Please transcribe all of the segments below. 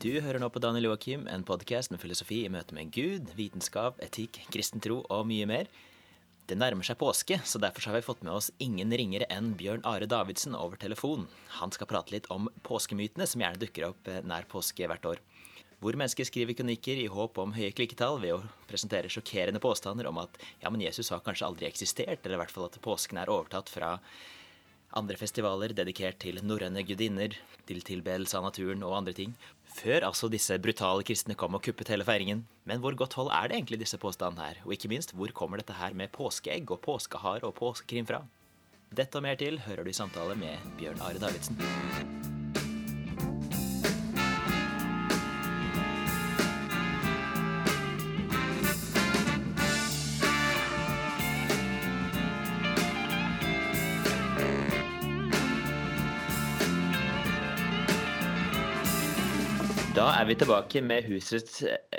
Du hører nå på Daniel Joakim, en podkast med filosofi i møte med Gud, vitenskap, etikk, kristen tro og mye mer. Det nærmer seg påske, så derfor har vi fått med oss ingen ringere enn Bjørn Are Davidsen over telefon. Han skal prate litt om påskemytene som gjerne dukker opp eh, nær påske hvert år. Hvor mennesker skriver kronikker i håp om høye klikketall ved å presentere sjokkerende påstander om at ja, men Jesus har kanskje aldri eksistert, eller i hvert fall at påsken er overtatt fra andre festivaler dedikert til norrøne gudinner, til tilbedelse av naturen og andre ting. Før altså disse brutale kristne kom og kuppet hele feiringen. Men hvor godt hold er det egentlig disse påstandene her? Og ikke minst, hvor kommer dette her med påskeegg og påskehare og påskekrim fra? Dette og mer til hører du i samtale med Bjørn Are Davidsen. Da er vi tilbake med husets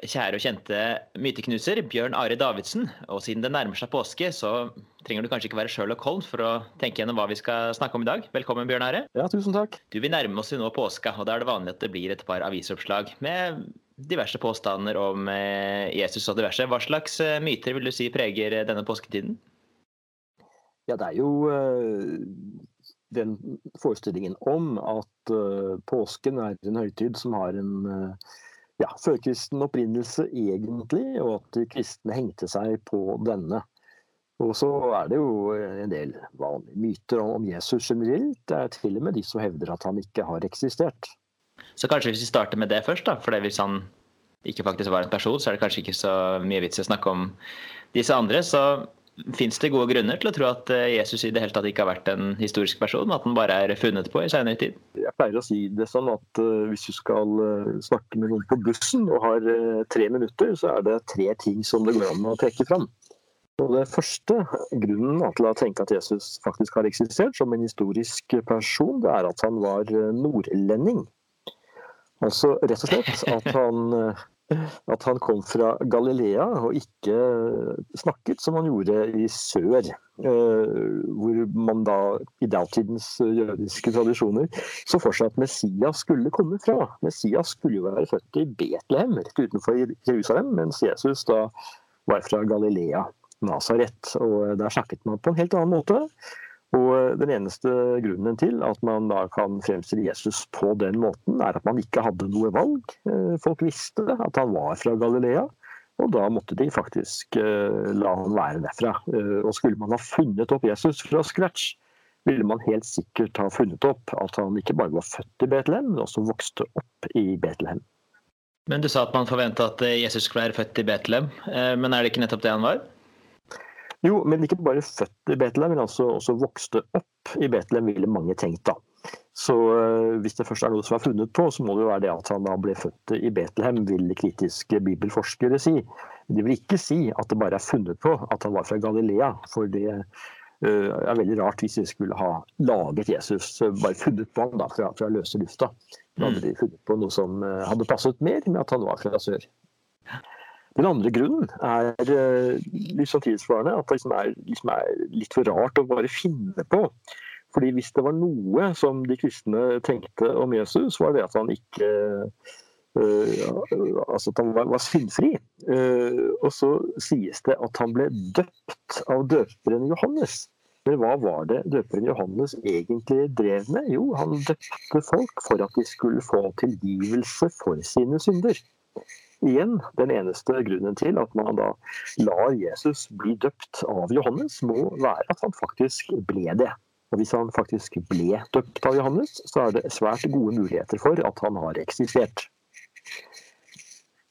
kjære og kjente myteknuser, Bjørn Are Davidsen. Og siden det nærmer seg påske, så trenger du kanskje ikke være Sherlock Holmes for å tenke gjennom hva vi skal snakke om i dag. Velkommen, Bjørn Are. Ja, tusen takk. Du, Vi nærmer oss jo nå påska, og da er det vanlig at det blir et par avisoppslag med diverse påstander om eh, Jesus og diverse. Hva slags eh, myter vil du si preger denne påsketiden? Ja, det er jo den forestillingen om at uh, påsken er en høytid som har en uh, ja, førkristen opprinnelse egentlig, og at de kristne hengte seg på denne. Og så er det jo en del vanlige myter om Jesus generelt. Det er til og med de som hevder at han ikke har eksistert. Så kanskje hvis vi starter med det først, da. For hvis han ikke faktisk var en person, så er det kanskje ikke så mye vits i å snakke om disse andre. Så Fins det gode grunner til å tro at eh, Jesus i det hele tatt ikke har vært en historisk person, at han bare er funnet på i senere tid? Jeg pleier å si det sånn at uh, hvis du skal uh, snakke med noen på bussen og har tre minutter, så er det tre ting som det går an å trekke fram. Og det første grunnen til å tenke at Jesus faktisk har eksistert som en historisk person, det er at han var nordlending. Altså rett og slett at han at han kom fra Galilea og ikke snakket som han gjorde i sør. Hvor man da i datidens jødiske tradisjoner så for seg at Messias skulle komme fra. Messias skulle jo være født i Betlehem, rett utenfor Jerusalem, mens Jesus da var fra Galilea, Nasaret. Og der snakket man på en helt annen måte. Og Den eneste grunnen til at man da kan fremstille Jesus på den måten, er at man ikke hadde noe valg. Folk visste at han var fra Galilea, og da måtte de faktisk la han være derfra. Og skulle man ha funnet opp Jesus fra scratch, ville man helt sikkert ha funnet opp at han ikke bare var født i Betlehem, men også vokste opp i Betlehem. Men du sa at man forventa at Jesus skulle være født i Betlehem, men er det ikke nettopp det han var? Jo, men ikke bare født i Betlehem, men altså også vokste opp i Betlehem, ville mange tenkt da. Så uh, hvis det først er noe som er funnet på, så må det jo være det at han da ble født i Betlehem, vil kritiske bibelforskere si. De vil ikke si at det bare er funnet på at han var fra Galilea, for det uh, er veldig rart hvis de skulle ha laget Jesus, bare funnet på han da fra, fra løse lufta. Da hadde de funnet på noe som hadde passet mer med at han var fra sør. Den andre grunnen er liksom tilsvarende at det liksom er, liksom er, litt for rart å bare finne på. Fordi Hvis det var noe som de kristne tenkte om Jesus, var det at han ikke uh, altså at han var, var syndfri. Uh, og så sies det at han ble døpt av døperen Johannes. Men hva var det døperen Johannes egentlig drev med? Jo, han døpte folk for at de skulle få tilgivelse for sine synder igjen den eneste grunnen til at man da lar Jesus bli døpt av Johannes, må være at han faktisk ble det. Og Hvis han faktisk ble døpt av Johannes, så er det svært gode muligheter for at han har eksistert.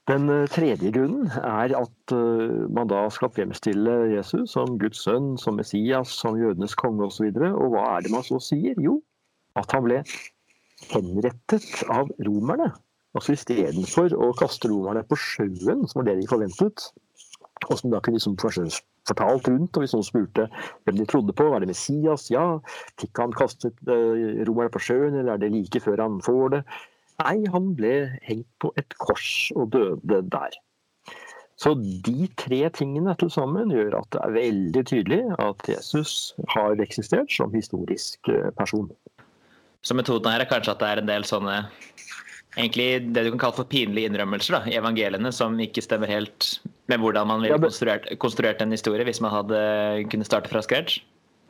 Den eh, tredje grunnen er at eh, man da skal fremstille Jesus som Guds sønn, som Messias, som jødenes konge osv. Og, så og hva er det man så sier? Jo, at han ble henrettet av romerne. Altså Istedenfor å kaste romerne på sjøen, som var det de forventet, og som da kunne liksom fortalt rundt, og hvis noen spurte hvem de trodde på, var det Messias? Ja. Fikk han kastet uh, romerne på sjøen, eller er det like før han får det? Nei, han ble hengt på et kors og døde der. Så de tre tingene til sammen gjør at det er veldig tydelig at Jesus har eksistert som historisk eh, person. Så metoden her er kanskje at det er en del sånne egentlig det du kan kalle for pinlige innrømmelser da, i evangeliene, som ikke stemmer helt med hvordan man ville konstruert, konstruert, en historie hvis man hadde kunne starte fra scratch?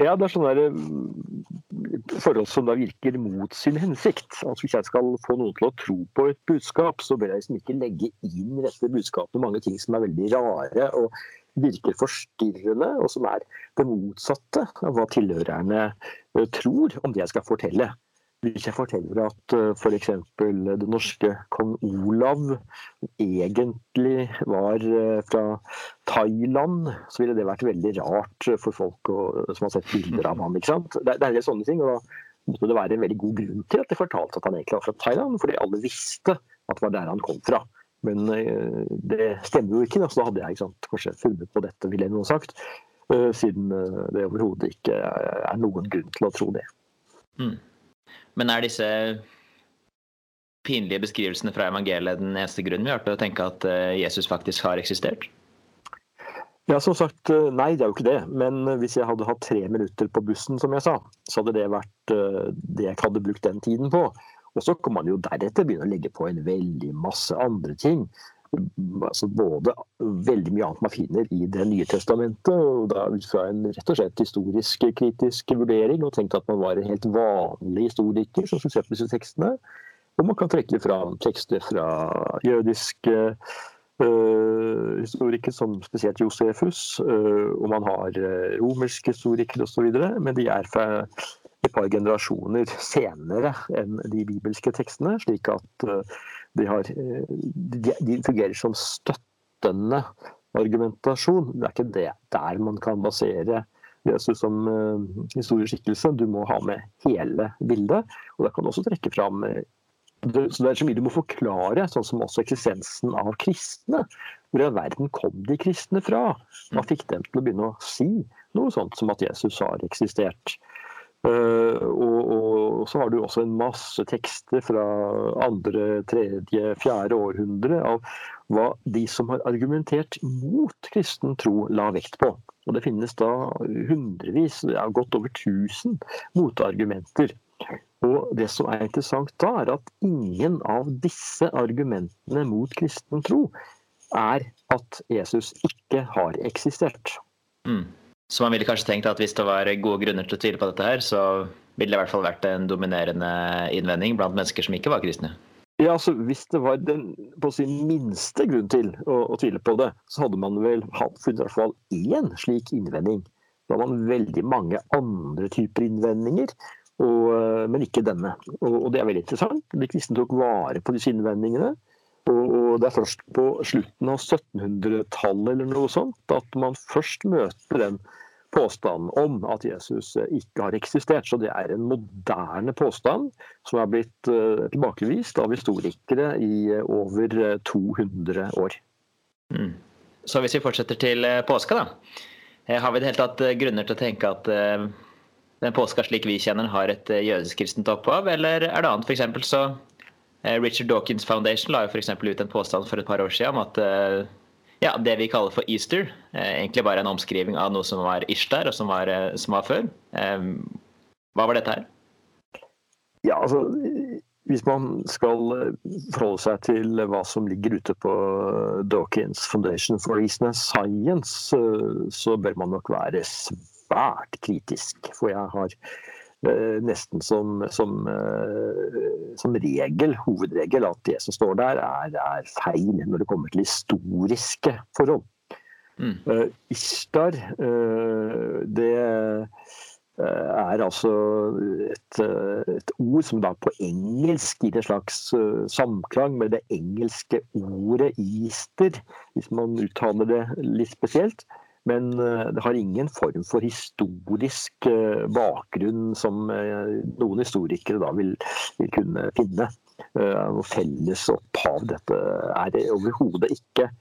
Ja, det er sånne der, mm, forhold som da virker mot sin hensikt. Altså Hvis jeg skal få noen til å tro på et budskap, så bør jeg liksom ikke legge inn i dette budskapet mange ting som er veldig rare og virker forstyrrende, og som er det motsatte av hva tilhørerne eh, tror om det jeg skal fortelle. Hvis jeg forteller at f.eks. For det norske kong Olav egentlig var eh, fra Thailand, så ville det vært veldig rart for folk som har sett bilder av ham. ikke sant? Det, det er sånne ting. og da måtte det være en veldig god grunn til at de fortalte at han egentlig var fra Thailand, fordi alle visste at det var der han kom fra. Men det stemmer jo ikke, da, så da hadde jeg sant, kanskje funnet på dette, ville noen sagt. Siden det overhodet ikke er noen grunn til å tro det. Mm. Men er disse pinlige beskrivelsene fra evangeliet den eneste grunnen vi har til å tenke at eh, Jesus faktisk har eksistert? Ja, som sagt, eh, nei, det er jo ikke det. Men eh, hvis jeg hadde hatt tre minutter på bussen, som jeg sa, så hadde det vært det jeg hadde brukt den tiden på. Og så kan man jo deretter begynne å legge på en veldig masse andre ting altså både veldig mye annet man finner i Det nye testamentet, og da ut fra en rett og slett historisk kritisk vurdering, og tenkte at man var en helt vanlig historiker som skulle se på disse tekstene. Og man kan trekke fram tekster fra jødiske øh, historikere, som spesielt Josefus, øh, og man har uh, romerske historikere osv., men de er fra et par generasjoner senere enn de bibelske tekstene. slik at de, har, de, de fungerer som støttende argumentasjon. Det er ikke det der man kan basere Jesus som historisk skikkelse. Du må ha med hele bildet. Og da kan også trekke fram det, så det er så mye du må forklare, sånn som også eksistensen av kristne. Hvor i all verden kom de kristne fra? Hva fikk dem til å begynne å si noe sånt som at Jesus har eksistert? Uh, og, og, så har du også en masse tekster fra andre, tredje, fjerde århundre av hva de som har argumentert mot kristen tro, la vekt på. Og det finnes da hundrevis, ja, godt over tusen motargumenter. Og det som er interessant da, er at ingen av disse argumentene mot kristen tro er at Jesus ikke har eksistert. Mm. Så man ville kanskje tenkt at hvis det var gode grunner til å tvile på dette her, så ville det i hvert fall vært en dominerende innvending blant mennesker som ikke var kristne. Ja, altså Hvis det var den på sin minste grunn til å, å tvile på det, så hadde man vel funnet i hvert fall én slik innvending. Da har man veldig mange andre typer innvendinger, og, eh, men ikke denne. Og, og, det er veldig interessant. De kristne tok vare på disse innvendingene. Og, og det er først på slutten av 1700-tallet eller noe sånt at man først møter den påstanden om at Jesus ikke har eksistert. Så det er en moderne påstand som er blitt uh, tilbakevist av historikere i uh, over 200 eh, år. Mm. Så hvis vi fortsetter til påska, da. Har vi det hele tatt grunner til å tenke at den påska slik vi kjenner har et jødisk-kristent opphav, eller er det annet? Eksempel så Richard Dawkins Foundation la jo f.eks. ut en påstand for et par år siden om at ja, det vi kaller for Easter. Eh, egentlig bare en omskriving av noe som var Ishtar, og som var, eh, som var før. Hva var dette her? Ja, altså hvis man skal forholde seg til hva som ligger ute på Dawkins Foundation for and Science, så bør man nok være svært kritisk. For jeg har Eh, nesten som, som, eh, som, regel, hovedregel, at det som står der, er, er feil når det kommer til historiske forhold. Mm. Uh, Ishtar, uh, det er altså et, et, ord som da på engelsk gir en slags samklang med det engelske ordet ister, hvis man uttaler det litt spesielt. Men eh, det har ingen form for historisk eh, bakgrunn som eh, noen historikere da vil, vil kunne finne. Noe felles opphav. Dette er det overhodet ikke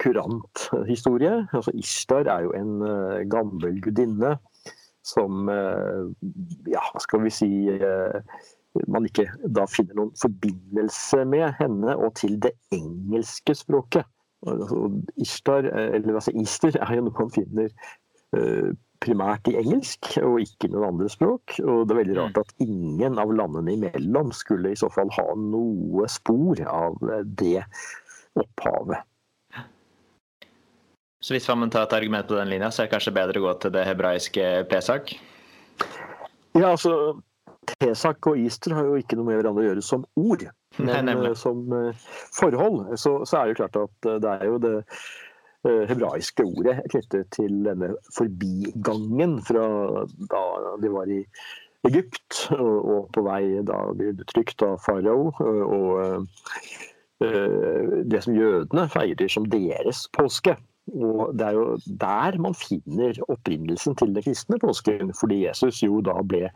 kurant historie. Altså, Ishtar er jo en gammel gudinne som Ja, hva skal vi si man ikke da finner noen forbindelse med henne og til det engelske språket. Altså, Ishtar, eller altså Easter er jo noe man finner uh, primært i engelsk og ikke noen andre språk. Og det er veldig rart at ingen av landene imellom skulle i så fall ha noe spor av det opphavet. Så hvis man tar et argument på den linja, så er det kanskje bedre å gå til det hebraiske Pesak? Ja, altså Pesak og Easter har jo ikke noe med hverandre å gjøre som ord. Men Nei, som forhold så, så, er det jo klart at det er jo det Eh, hebraiske ordet knyttet til denne forbigangen fra da de var i Egypt og på vei da de ble trykt av farao. Og eh, det som jødene feirer som deres påske. Og Det er jo der man finner opprinnelsen til den kristne påsken, fordi Jesus jo da ble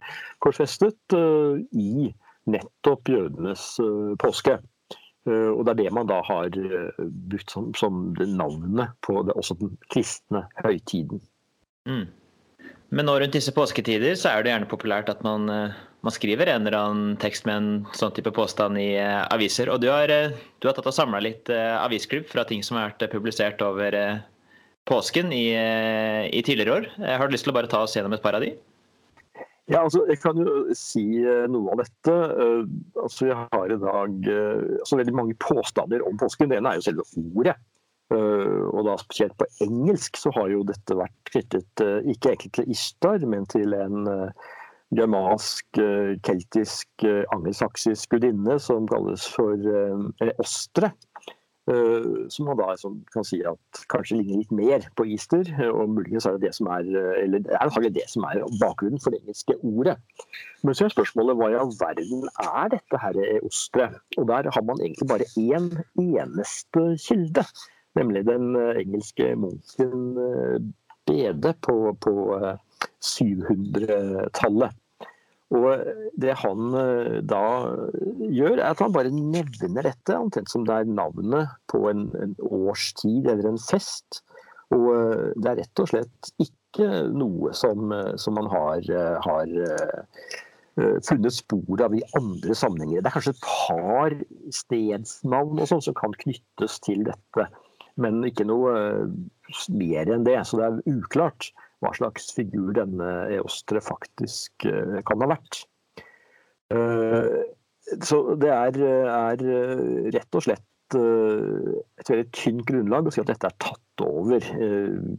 korsfestet eh, i nettopp jødenes påske. Eh, og det er det man da har eh, brukt som, som navnet på det, også den kristne høytiden. Mm. Men nå rundt disse påsketider så er det gjerne populært at man, eh, man skriver en eller annen tekst med en sånn type påstand i aviser. Og du har, du har tatt og samla litt avisklipp fra ting som har vært publisert over påsken i, i tidligere år. Har du lyst til å bare ta oss gjennom et par av de? Ja, altså, Jeg kan jo si eh, noe av dette. Eh, altså, Jeg har i dag eh, altså, veldig mange påstander om påsken. Det ene er jo selve ordet. Og da Spesielt på engelsk så har jo dette vært knyttet ikke egentlig til Ishtar, men til en germansk, keltisk, angelsaksisk gudinne som kalles for eller Ostre. Eh, som man da kan si at kanskje ligner litt mer på Easter. Og muligens er det det som er eller det er det som er bakgrunnen for det engelske ordet. Men så er spørsmålet hva i all verden er dette her osteret? Og der har man egentlig bare én eneste kilde. Nemlig den eh, engelske munken eh, Bede på, på 700-tallet. Og det han eh, da gjør, er at han bare nevner dette, omtrent som det er navnet på en, en, årstid eller en fest. Og eh, det er rett og slett ikke noe som, eh, som man har, har funnet spor av i andre sammenhenger. Det er kanskje et par stedsnavn og sånn som kan knyttes til dette, men ikke noe mer enn det. Så det er uklart hva slags figur denne Eostre faktisk eh, kan ha vært. Eh, så det er, er rett og slett eh, et veldig tynt grunnlag å si at dette er tatt over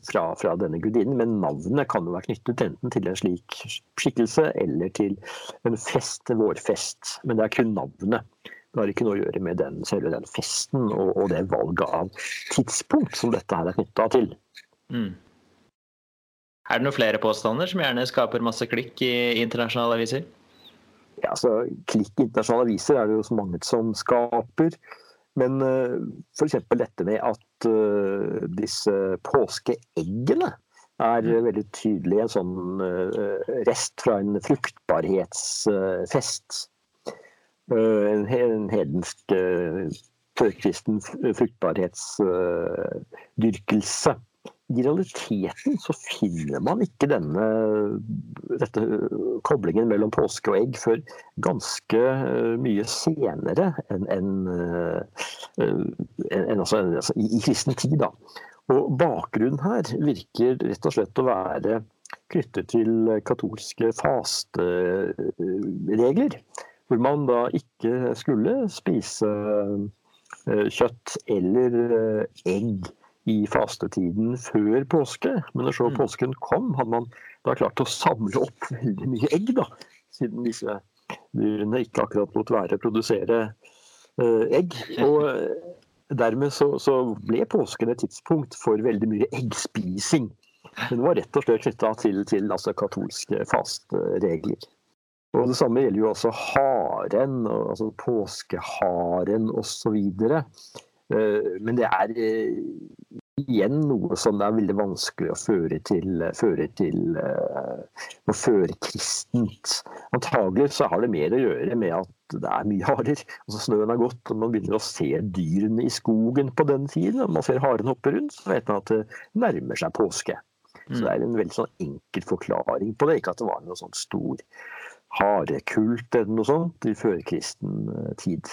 fra, fra denne gudinnen. Men navnet kan jo være knyttet enten til en slik skikkelse eller til en fest, en vårfest. Men det er kun navnet. Det har ikke noe å gjøre med den, selve den festen og, og, det valget av tidspunkt som dette her er knytta til. Mm. Er det noen flere påstander som gjerne skaper masse klikk i internasjonale aviser? Ja, altså, Klikk i internasjonale aviser er det jo så mange som skaper. Men uh, eh, f.eks. dette med at uh, disse påskeeggene er uh, veldig tydelig en sånn uh, rest fra en fruktbarhetsfest. En, en hedensk førkristen fruktbarhetsdyrkelse i realiteten så finner man ikke denne dette, koblingen mellom påske og egg før ganske mye senere enn en, en, altså, altså, i, i, kristen tid. Da. Og bakgrunnen her virker rett og slett å være knyttet til katolske fasteregler. Hvor man da ikke skulle spise uh, kjøtt eller egg i fastetiden før påske. Men når så mm. påsken kom, hadde man da klart å samle opp veldig mye egg, da. Siden disse dyrene ikke akkurat lot være å produsere uh, egg. Og dermed så, så, ble påsken et tidspunkt for veldig mye eggspising. Men det var rett og slett knytta til, til altså, katolske fastregler. Og Det samme gjelder jo også haren, altså påskeharen osv. Eh, men det er eh, igjen noe som er veldig vanskelig å føre til, føre til uh, å føre kristent. Antagelig så har det mer å gjøre med at det er mye harer. Altså Snøen har gått, og man begynner å se dyrene i skogen på den tiden. og man ser haren hoppe rundt, så vet man at det nærmer seg påske. Så det er en veldig sånn enkel forklaring på det. Ikke at det var noe sånn stor harekult eller noe sånt i førkristen tid.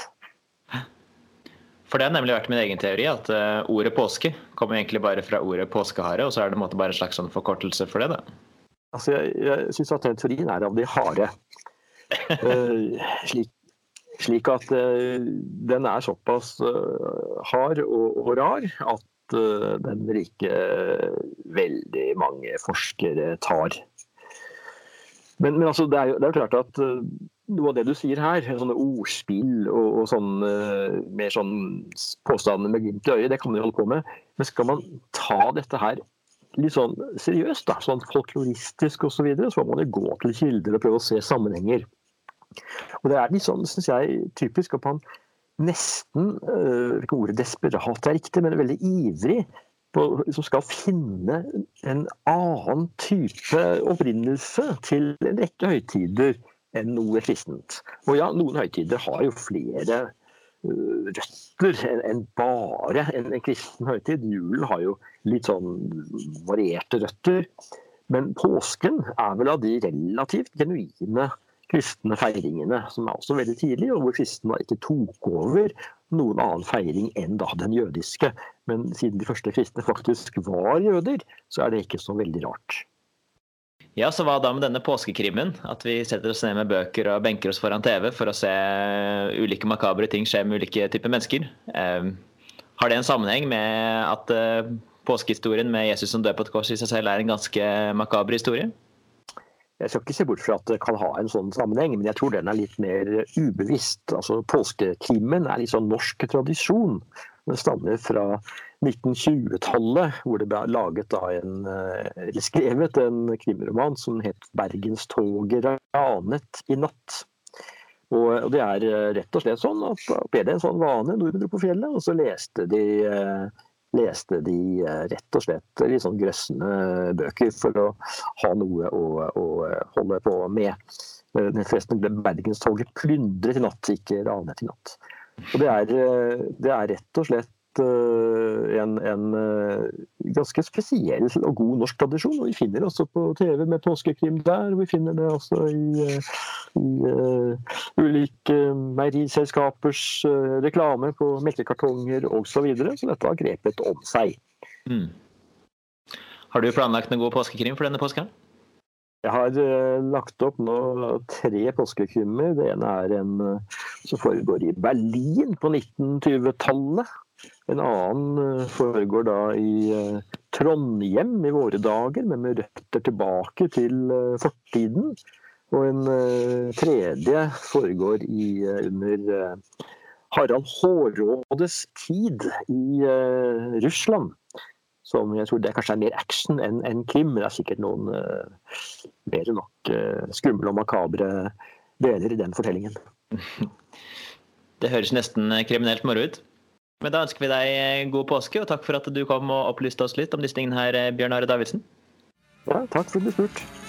For det har nemlig vært min egen teori, at uh, ordet påske kommer egentlig bare fra ordet påskehare, og så er det måte bare en slags sånn forkortelse for det. da. Altså, jeg, jeg syns at den teorien er av de harde. uh, slik, slik, at uh, den er såpass uh, hard og, og, rar at den vil ikke veldig mange forskere tar. Men, men altså, det, er jo, det, er jo, klart at noe av det du sier her, sånne ordspill og, og sånne, mer sånn påstander med glimt i øyet, det kan man jo holde på med. Men skal man ta dette her litt sånn seriøst, da, sånn folkloristisk osv., så, videre, så må man jo gå til kilder og prøve å se sammenhenger. Og Det er litt sånn, syns jeg, typisk at man nesten øh, Ikke ordet desperat er riktig, men veldig ivrig som skal finne en annen type opprinnelse til en rekke høytider enn noe kristent. Og ja, noen høytider har jo flere røtter enn bare en, en kristen høytid. Julen har jo litt sånn varierte røtter. Men påsken er vel av de relativt genuine kristne feiringene, som er også veldig tidlig, og hvor kristne ikke tok over noen annen feiring enn da den jødiske. Men siden de første kristne faktisk var jøder, så er det ikke så veldig rart. Ja, så hva da med denne påskekrimmen? At vi setter oss ned med bøker og benker oss foran TV for å se ulike makabre ting skje med ulike typer mennesker. Eh, har det en sammenheng med at eh, påskehistorien med Jesus som dør på et kors i seg selv er en ganske makaber historie? Jeg skal ikke se bort fra at det kan ha en sånn sammenheng, men jeg tror den er litt mer ubevisst. Altså, Påsketimen er litt sånn norsk tradisjon. Den stammer fra 1920-tallet, hvor det ble laget en, eh, eller skrevet en krimroman som het 'Bergenstoget ranet i natt'. Og, Det er eh, rett og slett sånn at ble det en sånn vane nordmenn dro på fjellet, og så leste de, eh, leste de rett og slett litt sånn grøssende bøker for å ha noe å, å holde på med. Forresten ble Bergenstoget plyndret i natt, ikke ranet i natt. Og det er, det er rett og slett Eh, en, en, eh, ganske spesiell og god norsk tradisjon. og Vi finner det også på TV med påskekrim der. Vi finner det også i, eh, i uh, ulike meieriselskapers uh, reklame på melkekartonger osv. Så, videre, så dette har grepet om seg. Mm. Har du planlagt noen god påskekrim for denne påsken? Jeg har uh, lagt opp nå tre påskekrimmer. Det ene er en som foregår i Berlin på 1920-tallet. En annen eh, foregår da i Trondhjem i våre dager, men med røtter tilbake til eh, fortiden. Og en tredje foregår i, under Harald Hårrådes tid i Russland. Som jeg tror det kanskje er mer action enn en krim, men det er sikkert noen mer enn nok skumle og makabre deler i den fortellingen. Det høres nesten kriminelt moro ut. Men da ønsker vi deg eh, god påske, og takk for at du kom og opplyste oss litt om disse tingene her, eh, Bjørn Are Davidsen. Ja, takk for at du spurte.